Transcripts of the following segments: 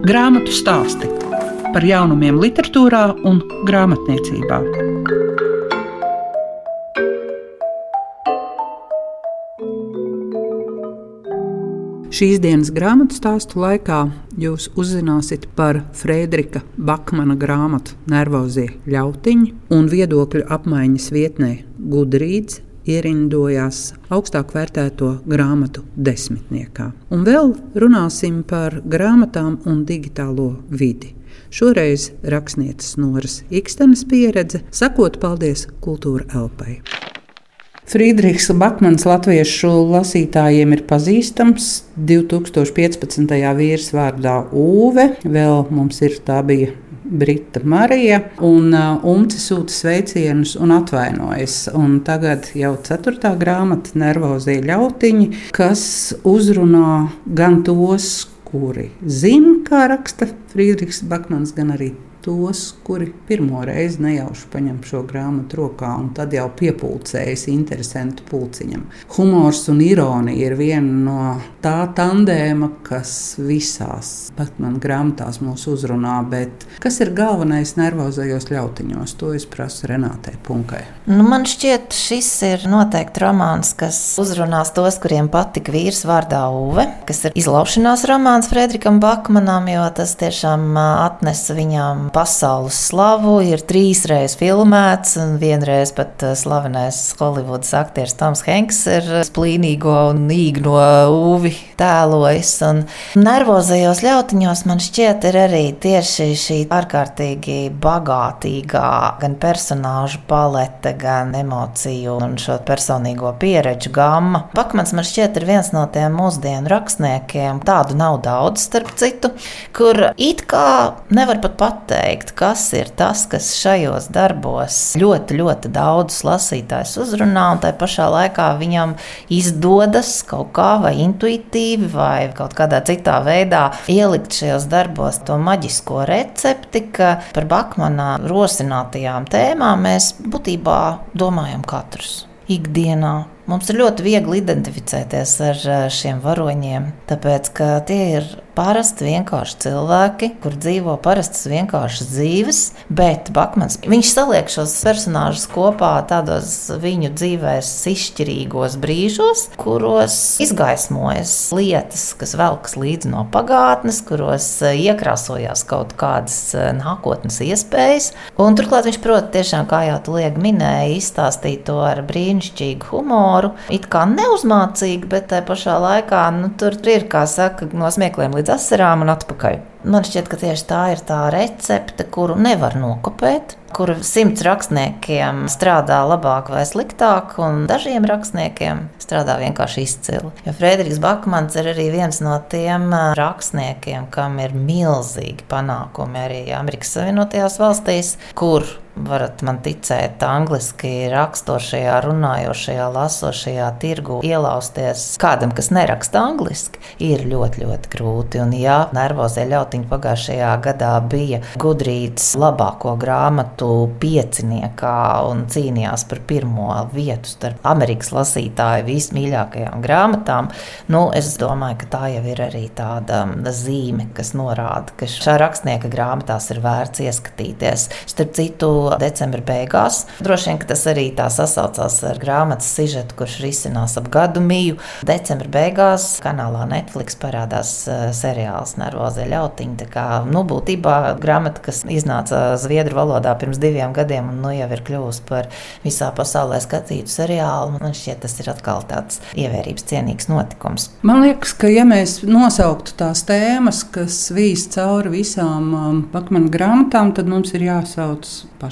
Grāmatu stāsti par jaunumiem, literatūrā un grāmatniecībā. Šīs dienas grāmatu stāstu laikā jūs uzzināsiet par Friedrika Bakmana grāmatu Nervozie ļautiņi un viedokļu apmaiņas vietnē Gudrīds ierindojās augstāk vērtēto grāmatu desmitniekā. Un vēl runāsim par grāmatām un digitālo vidi. Šoreiz rakstnieces Noras Ikstenes pieredze, sakot paldies Kultūra Elpai. Friedrichs Bakmans latviešu lasītājiem ir pazīstams. 2015. vīrs vārdā Uve, vēl mums ir tā bija Brita Marija, un uh, Umci sūta sveicienus un atvainojas. Un tagad jau ceturtā grāmata, Nervozie ļautiņi, kas uzrunā gan tos, kuri zina, kā raksta Friedrichs Bakmans, gan arī tos, kuri pirmo reizi nejauši paņem šo grāmatu rokā un tad jau piepūcējas interesantu pulciņam. Humors un ironija ir viena no tā tandēma, kas visās Batmana grāmatās mūs uzrunā, bet kas ir galvenais nervozajos ļautiņos, to es prasu Renātei Punkai. Nu, man šķiet, šis ir noteikti romāns, kas uzrunās tos, kuriem patika vīrs vārdā Uve, kas ir izlaušanās romāns Fredrikam Bakmanam, jo tas tiešām atnesa viņam pasaules slavu, ir trīs reizes filmēts, un vienreiz pat eh, slavenais Holivudas aktieris Toms Hanks ir splīnīgo un īgno uvi tēlojis. Un nervozajos ļautiņos man šķiet ir arī tieši šī ārkārtīgi bagātīgā gan personāžu palete, gan emociju un šo personīgo pieredžu gama. Bakmans man šķiet ir viens no tiem mūsdienu rakstniekiem, tādu nav daudz starp citu, kur it kā nevar pat pateikt, pateikt, kas ir tas, kas šajos darbos ļoti, ļoti daudzus lasītājus uzrunā, un tā pašā laikā viņam izdodas kaut kā vai intuitīvi vai kaut kādā citā veidā ielikt šajos darbos to maģisko recepti, ka par Bakmana rosinātajām tēmām mēs būtībā domājam katrs ikdienā. Mums ir ļoti viegli identificēties ar šiem varoņiem, tāpēc ka tie ir parasti vienkārši cilvēki, kur dzīvo parastas vienkāršas dzīves, bet Bakmans viņš saliek šos personāžus kopā tādos viņu dzīvēs izšķirīgos brīžos, kuros izgaismojas lietas, kas velkas līdzi no pagātnes, kuros eh, iekrāsojās kaut kādas eh, nākotnes iespējas. Un turklāt viņš prot tiešām, kā jau tu liegi minēji, izstāstīt to ar brīnišķīgu humoru, it kā neuzmācīgi, bet tajā pašā laikā nu, tur ir, kā saka, no smiekliem līdz asarām un atpakaļ. Man šķiet, ka tieši tā ir tā recepte, kuru nevar nokopēt, kur simts rakstniekiem strādā labāk vai sliktāk, un dažiem rakstniekiem strādā vienkārši izcili. Jo Friedrichs Bakmans ir arī viens no tiem rakstniekiem, kam ir milzīgi panākumi arī Amerikas Savienotajās valstīs, kur varat man ticēt, angliski rakstošajā, runājošajā, lasošajā tirgu ielausties kādam, kas neraksta angliski, ir ļoti, ļoti grūti. Un, ja nervozie ļautiņi pagājušajā gadā bija gudrīts labāko grāmatu pieciniekā un cīnījās par pirmo vietu starp Amerikas lasītāju vismīļākajām grāmatām, nu, es domāju, ka tā jau ir arī tāda zīme, kas norāda, ka šā rakstnieka grāmatās ir vērts ieskatīties. Starp citu, decembra beigās. Droši vien tas arī tā sasaucās ar grāmatas sižetu, kurš risinās ap gadu miju. Decembra beigās kanālā Netflix parādās uh, seriāls Nervozie ļautiņi. Tā kā nu, būtībā grāmata, kas iznāca zviedru valodā pirms diviem gadiem, un nu, jau ir kļuvusi par visā pasaulē skatītu seriālu. Man šķiet, tas ir atkal tāds ievērības cienīgs notikums. Man liekas, ka ja mēs nosauktu tās tēmas, kas vīs cauri visām um, Bakmana grāmatām, tad mums ir jāsauc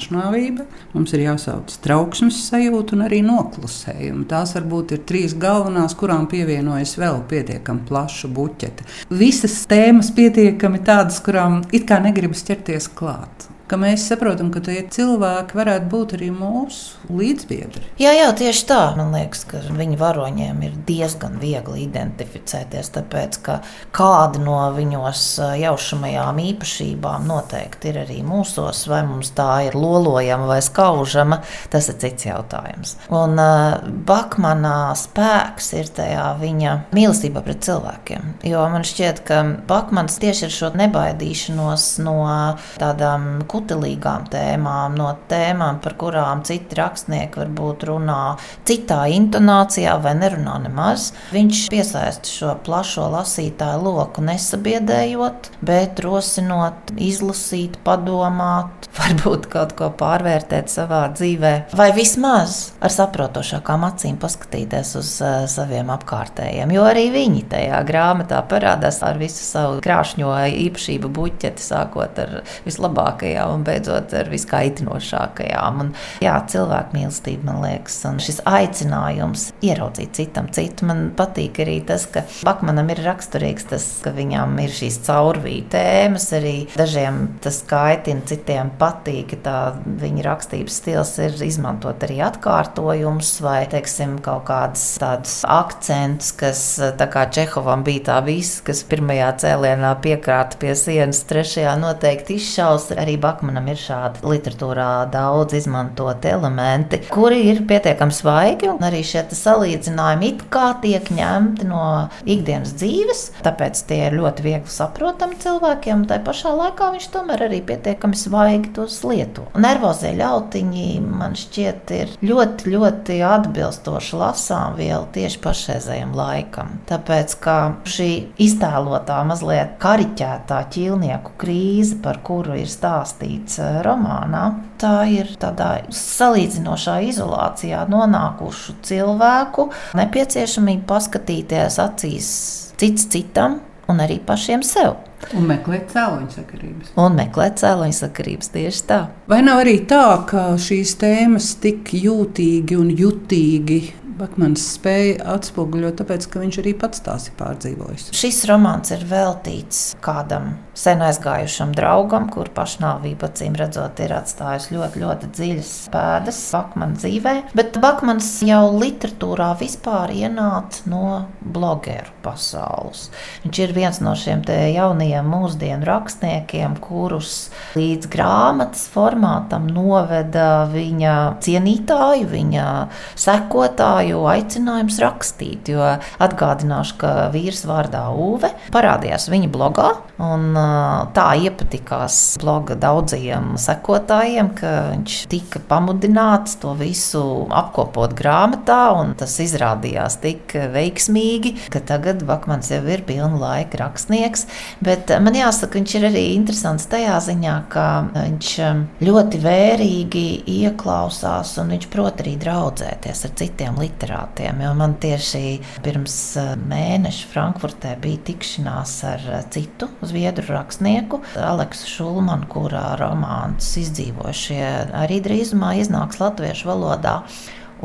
pašnāvība, mums ir jāsauc trauksmes sajūta un arī noklusējuma. Tās varbūt ir trīs galvenās, kurām pievienojas vēl pietiekami plaša buķete. Visas tēmas pietiekami tādas, kurām it kā negribas ķerties klāt. Ka mēs saprotam, ka tie cilvēki varētu būt arī mūsu līdzbiedri. Jā, jā, tieši tā. Man liekas, ka viņu varoņiem ir diezgan viegli identificēties, tāpēc ka kāda no viņos jaušamajām īpašībām noteikti ir arī mūsos, vai mums tā ir lolojama vai skaužama, tas ir cits jautājums. Un uh, Bakmanā spēks ir tajā viņa mīlestība pret cilvēkiem. Jo man šķiet, ka Bakmans tieši ar šo nebaidīšanos no tādām kutelīgām tēmām, no tēmām, par kurām citi rakstnieki varbūt runā citā intonācijā vai nerunā nemaz. Viņš piesaista šo plašo lasītāju loku, nesabiedējot, bet rosinot, izlasīt, padomāt, varbūt kaut ko pārvērtēt savā dzīvē, vai vismaz ar saprotošākām acīm paskatīties uz uh, saviem apkārtējiem. Jo arī viņi tajā grāmatā parādās ar visu savu krāšņo īpašību buķeti, sākot ar vislabākajām un beidzot ar viskaitinošākajām. Un, jā, cilvēku mīlestība, man liekas, un šis aicinājums ieraudzīt citam citu. Man patīk arī tas, ka Bakmanam ir raksturīgs tas, ka viņam ir šīs caurvīja tēmas, arī dažiem tas kaitina, citiem patīk. Tā viņa rakstības stils ir izmantot arī atkārtojumus vai, teiksim, kaut kādus tādus akcentus, kas tā kā Čehovam bija tā viss, kas pirmajā cēlienā piekrāta pie sienas, trešajā noteikti izšaus. Arī Bakmanam ir šādi literatūrā daudz izmantot elementi, kuri ir pietiekami svaigi, un arī šie salīdzinājumi it kā tiek ņemti no ikdienas dzīves, tāpēc tie ir ļoti viegli saprotami cilvēkiem, un tā pašā laikā viņš tomēr arī pietiekami svaigi tos lieto. Nervozie ļautiņi man šķiet ir ļoti, ļoti atbilstoša lasām viela tieši pašreizējam laikam. Tāpēc, ka šī iztēlotā, mazliet kariķētā ķīlnieku krīze, par kuru ir stāstīts eh, romānā, tā ir tādā salīdzinošā izolācijā nonākušu cilvēku nepieciešamība paskatīties acīs cits citam un arī pašiem sev. Un meklēt cēloņu sakarības. Un meklēt cēloņu sakarības tieši tā. Vai nav arī tā, ka šīs tēmas tik jūtīgi un jutīgi Bakmans spēja atspoguļot, tāpēc ka viņš arī pats tās ir pārdzīvojis. Šis romāns ir veltīts kādam sen aizgājušam draugam, kur pašnāvība acīm redzot ir atstājusi ļoti, ļoti dziļas pēdas Bakmana dzīvē. Bet Bakmans jau literatūrā vispār ienāca no blogeru pasaules. Viņš ir viens no šiem jaunajiem mūsdienu rakstniekiem, kurus līdz grāmatas formātam noveda viņa cienītāju, viņa sekotāju jo aicinājums rakstīt. Jo atgādināšu, ka vīrs vārdā Uve parādījās viņa blogā. Un, tā iepatikās bloga daudziem sekotājiem, ka viņš tika pamudināts to visu apkopot grāmatā. Tas izrādījās tik veiksmīgi, ka tagad Bakmans jau ir pilna laika rakstnieks. Bet man jāsaka, viņš ir arī interesants tajā ziņā, ka viņš ļoti vērīgi ieklausās un viņš prot arī draudzēties ar citiem literātiem literātiem. Man tieši pirms eh, mēneša Frankfurtē bija tikšanās ar eh, citu zviedru rakstnieku, Aleksu Šulmanu, kurā romāns izdzīvošie arī drīzumā iznāks latviešu valodā.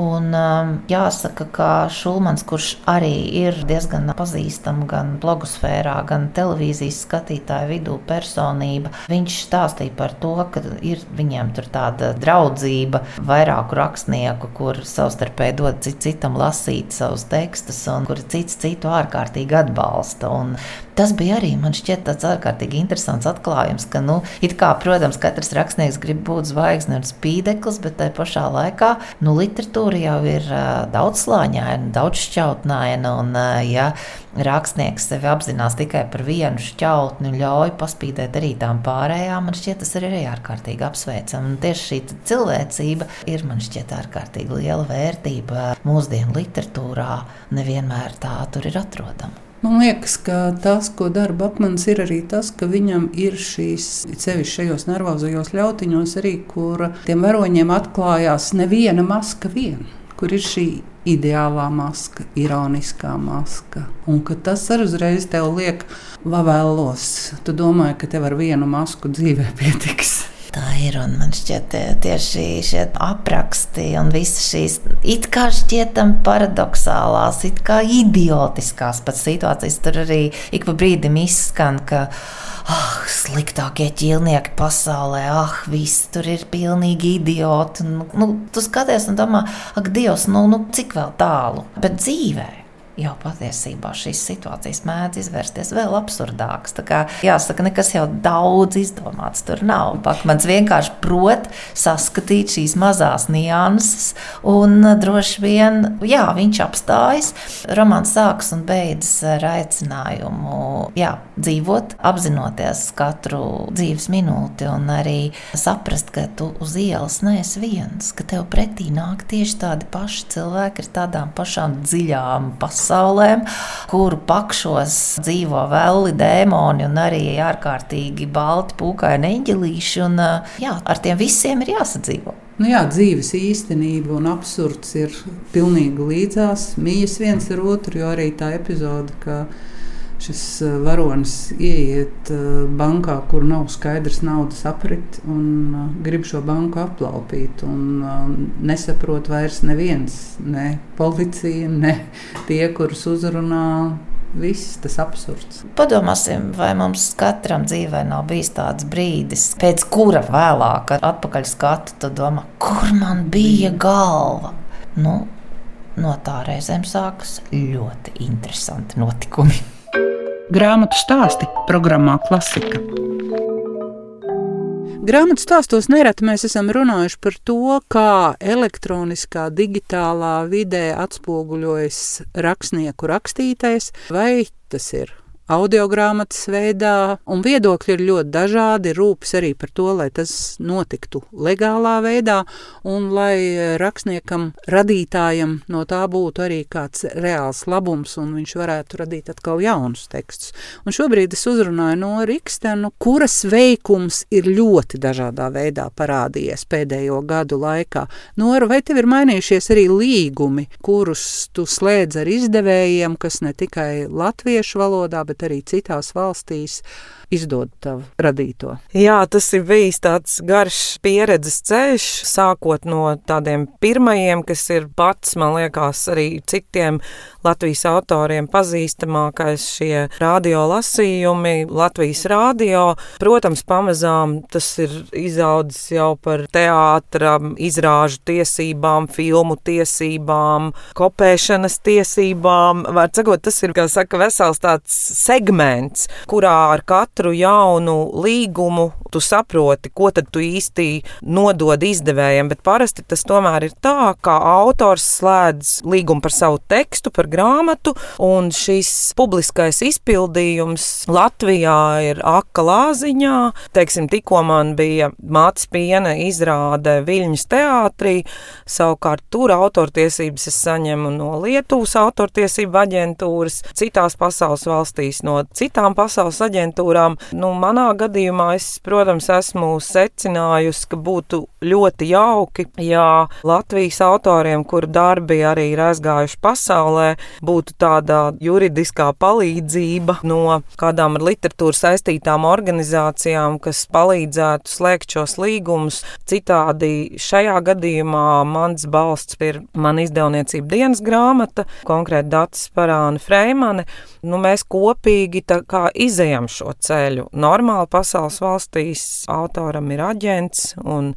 Un, um, jāsaka, ka Šulmans, kurš arī ir diezgan pazīstama gan blogosfērā, gan televīzijas skatītāju vidū personība, viņš stāstīja par to, ka ir viņiem tur tāda draudzība, vairāku rakstnieku, kur savstarpēji dod cit citam lasīt savus tekstus, un kuri cits citu ārkārtīgi atbalsta. Un Tas bija arī man šķiet tāds ārkārtīgi interesants atklājums, ka, nu, kā, protams, katrs rakstnieks grib būt zvaigznes un spīdeklis, bet tajā pašā laikā nu, literatūra jau ir daudzslāņaina, daudzšķautnaina. Un, ja rakstnieks sevi apzinās tikai par vienu šķautni un ļauj paspīdēt arī tām pārējām, man šķiet, tas ir arī ārkārtīgi apsveicami. Tieši šī cilvēcība ir man šķiet ārkārtīgi liela vērtība mūsdienu literatūrā. Nevienmēr tā tur ir atrodama. Man liekas, ka tas, ko dara Bakmans, ir arī tas, ka viņam ir šīs, sevišķi šajos nervozajos ļautiņos, arī, kur tiem varoņiem atklājās neviena maska vien, kur ir šī ideālā maska, ironiskā maska. Un tas arī uzreiz tev liek vavēlos. Tu domā, ka tev ar vienu masku dzīvē pietiks. Tā ir. Un man šķiet, tieši šie apraksti un visas šīs it kā šķietam paradoxālās, it kā idiotiskās pat situācijas, tur arī ik pa brīdim izskan, ka ah, sliktākie ķīlnieki pasaulē, ah, viss tur ir pilnīgi idioti. Nu, nu, tu skaties un domā, ak, Dievs, nu, nu cik vēl tālu, bet dzīvēm jau patiesībā šīs situācijas mēdz izvērsties vēl absurdākas. Jāsaka, nekas jau daudz izdomāts tur nav. Pakmans vienkārši prot saskatīt šīs mazās nianses, un droši vien jā, viņš apstājas. Romāns sākas un beidzas ar aicinājumu jā, dzīvot, apzinoties katru dzīves minūti, un arī saprast, ka tu uz ielas neesi viens, ka tev pretī nāk tieši tādi paši cilvēki ar tādām pašām dziļām pasaulēm pasaulēm, kuru pakšos dzīvo vēli dēmoni un arī ārkārtīgi balti pūkaini eņģelīši. Un, jā, ar tiem visiem ir jāsadzīvo. Nu jā, dzīves īstenība un absurds ir pilnīgi līdzās, mījas viens ar otru, jo arī tā epizode, ka šis eh, varonis ieiet eh, bankā, kur nav skaidrs naudas aprit un eh, grib šo banku aplaupīt. Nesaprot vairs neviens, ne policija, ne tie, kurus uzrunā. Viss tas absurds. Padomāsim, vai mums katram dzīvē nav bijis tāds brīdis, pēc kura vēlāk, kad atpakaļ skatu, tad domā, kur man bija galva. Nu, no tā reizēm sākas ļoti interesanti notikumi. Grāmatu stāsti programmā Klasika. Grāmatu stāstos nereti mēs esam runājuši par to, kā elektroniskā, digitālā vidē atspoguļojas rakstnieku rakstītais, vai tas ir audio grāmatas veidā, un viedokļi ir ļoti dažādi. Rūpes arī par to, lai tas notiktu legālā veidā, un lai rakstniekam, radītājam no tā būtu arī kāds reāls labums, un viņš varētu radīt atkal jaunus tekstus. Un šobrīd es uzrunāju no Rikstenu, kuras veikums ir ļoti dažādā veidā parādījies pēdējo gadu laikā. Nora, vai tev ir mainījušies arī līgumi, kurus tu slēdz ar izdevējiem, kas ne tikai latviešu valodā, bet bet arī citās valstīs izdod tavu radīto. Jā, tas ir bijis tāds garš pieredzes ceļš, sākot no tādiem pirmajiem, kas ir pats, man liekas, arī citiem Latvijas autoriem pazīstamākais šie radio lasījumi, Latvijas radio. Protams, pamazām tas ir izaudzis jau par teātra, izrāžu tiesībām, filmu tiesībām, kopēšanas tiesībām. Var sakot, tas ir, kā saka, vesels tāds segments, kurā ar katru jaunu līgumu tu saproti, ko tad tu īsti nodod izdevējiem, bet parasti tas tomēr ir tā, ka autors slēdz līgumu par savu tekstu, par grāmatu, un šis publiskais izpildījums Latvijā ir aka lāziņā. Teiksim, tikko man bija mātes piena izrāde Viļņas teātrī, savukārt tur autortiesības es saņemu no Lietuvas autortiesību aģentūras, citās pasaules valstīs no citām pasaules aģentūrām. Nu, manā gadījumā es, protams, esmu secinājusi, ka būtu ļoti jauki, ja Latvijas autoriem, kuru darbi arī ir aizgājuši pasaulē, būtu tāda juridiskā palīdzība no kādām ar literatūru saistītām organizācijām, kas palīdzētu slēgt šos līgumus. Citādi šajā gadījumā mans balsts ir mana izdevniecība dienas grāmata, konkrēti Dats Parāna Freimane. Nu, mēs kopīgi izējam šo ceļu. Normāli pasaules valstīs autoram ir aģents un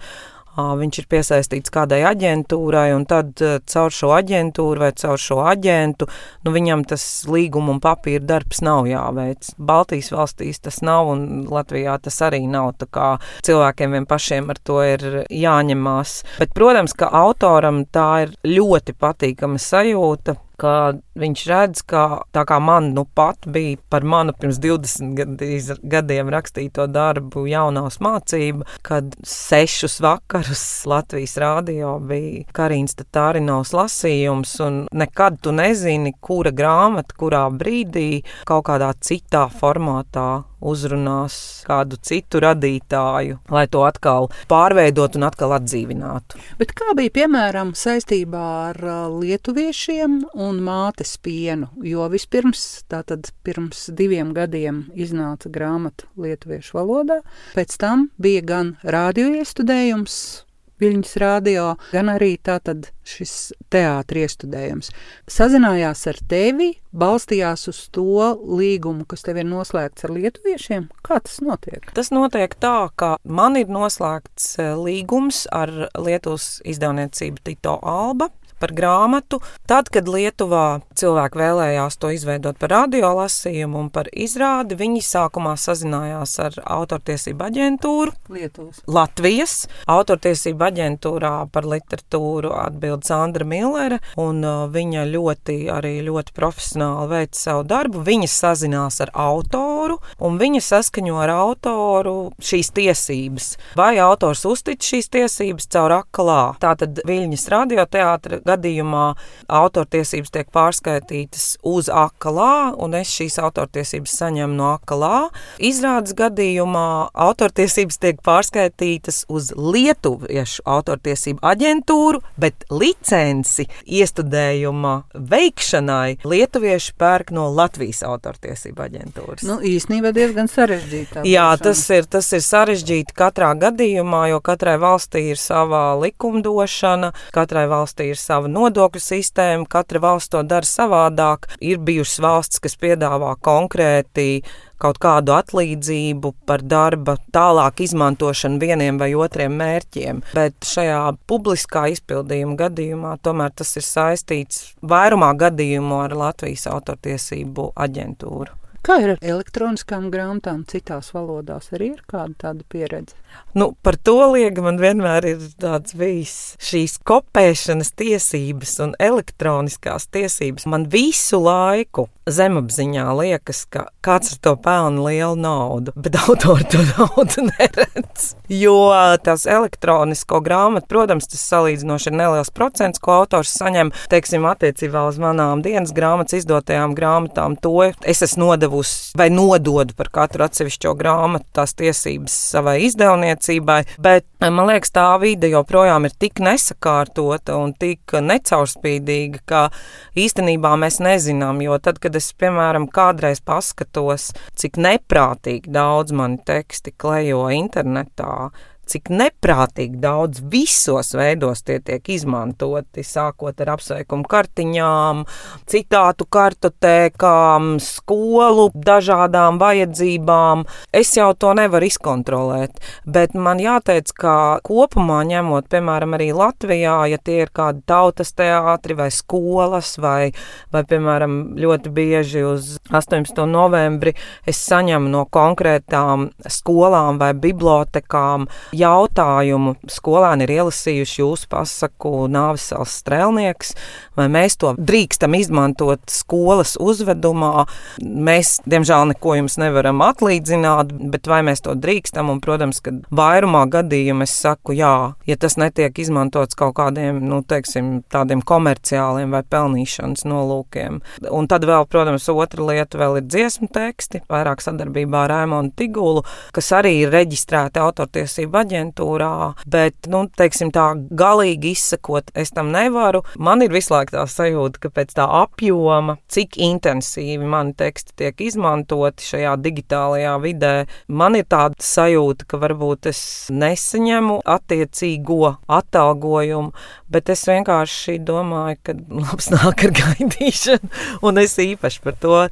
viņš ir piesaistīts kādai aģentūrai, un tad caur šo aģentūru vai caur šo aģentu nu, viņam tas līguma un papīra darbs nav jāveic. Baltijas valstīs tas nav, un Latvijā tas arī nav. Cilvēkiem vien pašiem ar to ir jāņemās. Bet, protams, ka autoram tā ir ļoti patīkama sajūta ka viņš redz, ka tā kā man nu pat bija par manu pirms 20 gadiem rakstīto darbu jaunās mācība, kad sešus vakarus Latvijas rādio bija Karīns Tatārinovs lasījums, un nekad tu nezini, kura grāmata, kurā brīdī kaut kādā citā formātā uzrunās kādu citu radītāju, lai to atkal pārveidot un atkal atdzīvinātu. Bet kā bija piemēram saistībā ar lietuviešiem un mātes pienu? Jo vispirms, tātad pirms diviem gadiem iznāca grāmata lietuviešu valodā, pēc tam bija gan radio iestudējums, Viļņas rādio, gan arī tātad šis teātris iestudējums. Sazinājās ar tevi, balstījās uz to līgumu, kas tev ir noslēgts ar lietuviešiem. Kā tas notiek? Tas notiek tā, ka man ir noslēgts eh, līgums ar Lietuvas izdevniecību Tito Alba par grāmatu. Tad, kad Lietuvā cilvēki vēlējās to izveidot par radiolasījumu un par izrādi, viņi sākumā sazinājās ar autortiesību aģentūru Lietuvas. Latvijas. Autortiesību aģentūrā par literatūru atbild Sandra Millere, un uh, viņa ļoti, arī ļoti profesionāli veic savu darbu. Viņa sazinās ar autoru, un viņa saskaņo ar autoru šīs tiesības. Vai autors uztic šīs tiesības caur akalā? Tātad Viļņas radioteātra gadījumā autortiesības tiek pārskaitītas uz akalā, un es šīs autortiesības saņemu no akalā. Izrādes gadījumā autortiesības tiek pārskaitītas uz lietuviešu autortiesību aģentūru, bet licenci iestudējuma veikšanai lietuvieši pērk no Latvijas autortiesību aģentūras. Nu, īstenībā diezgan sarežģīti. Jā, tas ir, tas ir sarežģīti katrā gadījumā, jo katrai valstī ir sava likumdošana, katrai valstī ir sava sava nodokļu sistēma, katra valsts to dara savādāk. Ir bijušas valsts, kas piedāvā konkrēti kaut kādu atlīdzību par darba tālāk izmantošanu vieniem vai otriem mērķiem. Bet šajā publiskā izpildījuma gadījumā tomēr tas ir saistīts vairumā gadījumu ar Latvijas autortiesību aģentūru. Kā ir ar elektroniskām grāmatām, citās valodās arī ir kāda tāda pieredze? Nu, par to liega man vienmēr ir tāds bijis šīs kopēšanas tiesības un elektroniskās tiesības. Man visu laiku zemapziņā liekas, ka kāds ar to pelna lielu naudu, bet autori to naudu neredz. Jo tās elektronisko grāmatu, protams, tas salīdzinoši ir neliels procents, ko autors saņem, teiksim, attiecībā uz manām dienas grāmatas izdotajām grāmatām. To es esmu nodevusi vai nododu par katru atsevišķo grāmatu tās tiesības savai izdevumam celtniecībai, bet man liekas, tā vide joprojām ir tik nesakārtota un tik necaurspīdīga, ka īstenībā mēs nezinām, jo tad, kad es, piemēram, kādreiz paskatos, cik neprātīgi daudz mani teksti klejo internetā, cik neprātīgi daudz visos veidos tie tiek izmantoti, sākot ar apsveikumu kartiņām, citātu kartotēkām, skolu dažādām vajadzībām. Es jau to nevaru izkontrolēt, bet man jāteic, ka kopumā ņemot, piemēram, arī Latvijā, ja tie ir kādi tautas teātri vai skolas vai, vai piemēram, ļoti bieži uz 18. novembri es saņemu no konkrētām skolām vai bibliotekām jautājumu skolēni ir ielasījuši jūsu pasaku Nāvisels strēlnieks, vai mēs to drīkstam izmantot skolas uzvedumā. Mēs, diemžēl, neko jums nevaram atlīdzināt, bet vai mēs to drīkstam? Un, protams, ka vairumā gadījumu es saku, jā, ja tas netiek izmantots kaut kādiem, nu, teiksim, tādiem komerciāliem vai pelnīšanas nolūkiem. Un tad vēl, protams, otra lieta vēl ir dziesmu teksti, vairāk sadarbībā ar Raimonu Tigulu, kas arī ir reģistrēti autortiesību aģentūrā, bet, nu, teiksim, tā galīgi izsakot, es tam nevaru. Man ir visu laiku tā sajūta, ka pēc tā apjoma, cik intensīvi mani teksti tiek izmantoti šajā digitālajā vidē, man ir tāda sajūta, ka varbūt es nesaņemu attiecīgo atalgojumu, bet es vienkārši domāju, ka labs nāk ar gaidīšanu, un es īpaši par to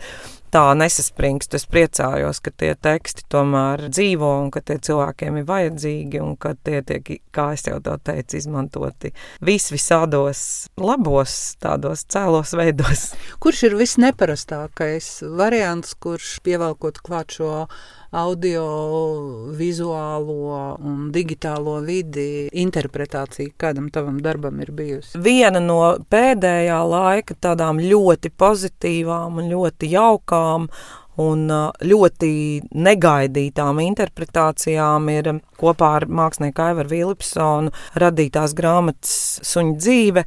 tā nesaspringst. Es priecājos, ka tie teksti tomēr dzīvo un ka tie cilvēkiem ir vajadzīgi un ka tie tiek, kā es jau to teicu, izmantoti vis visādos labos, tādos cēlos veidos. Kurš ir visneparastākais variants, kurš pievelkot klāt šo audio, vizuālo un digitālo vidi interpretācija kādam tavam darbam ir bijusi? Viena no pēdējā laika tādām ļoti pozitīvām un ļoti jaukām un ļoti negaidītām interpretācijām ir kopā ar mākslinieku Aivaru Vilipsonu radītās grāmatas Suņa dzīve,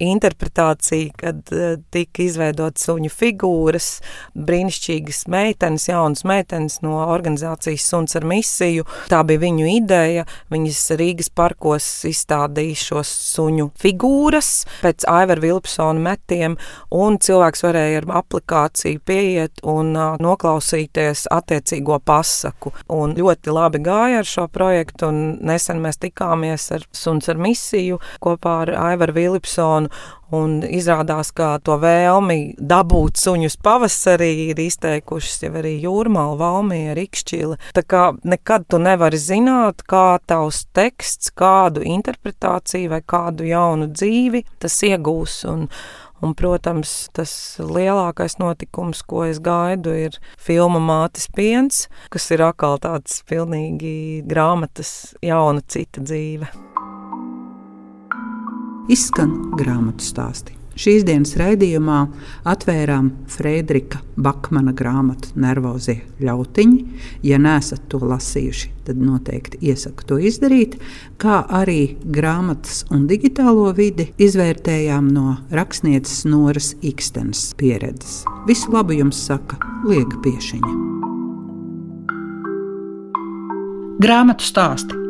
interpretācija, kad uh, tika izveidot suņu figūras, brīnišķīgas meitenes, jaunas meitenes no organizācijas Suns ar misiju. Tā bija viņu ideja. Viņas Rīgas parkos izstādīja šos suņu figūras pēc Aivara Vilpsona metiem, un cilvēks varēja ar aplikāciju pieiet un noklausīties attiecīgo pasaku. Un ļoti labi gāja ar šo projektu, un nesen mēs tikāmies ar Suns ar misiju kopā ar Aivaru Vilpsonu. Un izrādās, ka to vēlmi dabūt suņus pavasarī ir izteikušas jau arī Jūrmāla, Valmija, Rikšķila. Tā kā nekad tu nevari zināt, kā tavs teksts, kādu interpretāciju vai kādu jaunu dzīvi tas iegūs. Un, Un, protams, tas lielākais notikums, ko es gaidu, ir filma Mātes piens, kas ir atkal tāds pilnīgi grāmatas jauna cita dzīve. Izskan grāmatu stāsti. Šīs dienas raidījumā atvērām Friedrika Bakmana grāmatu Nervozie ļautiņi. Ja neesat to lasījuši, tad noteikti iesaku to izdarīt. Kā arī grāmatas un digitālo vidi izvērtējām no rakstnieces Noras Ikstenes pieredzes. Visu labu jums saka Liega Piešiņa. Grāmatu stāsti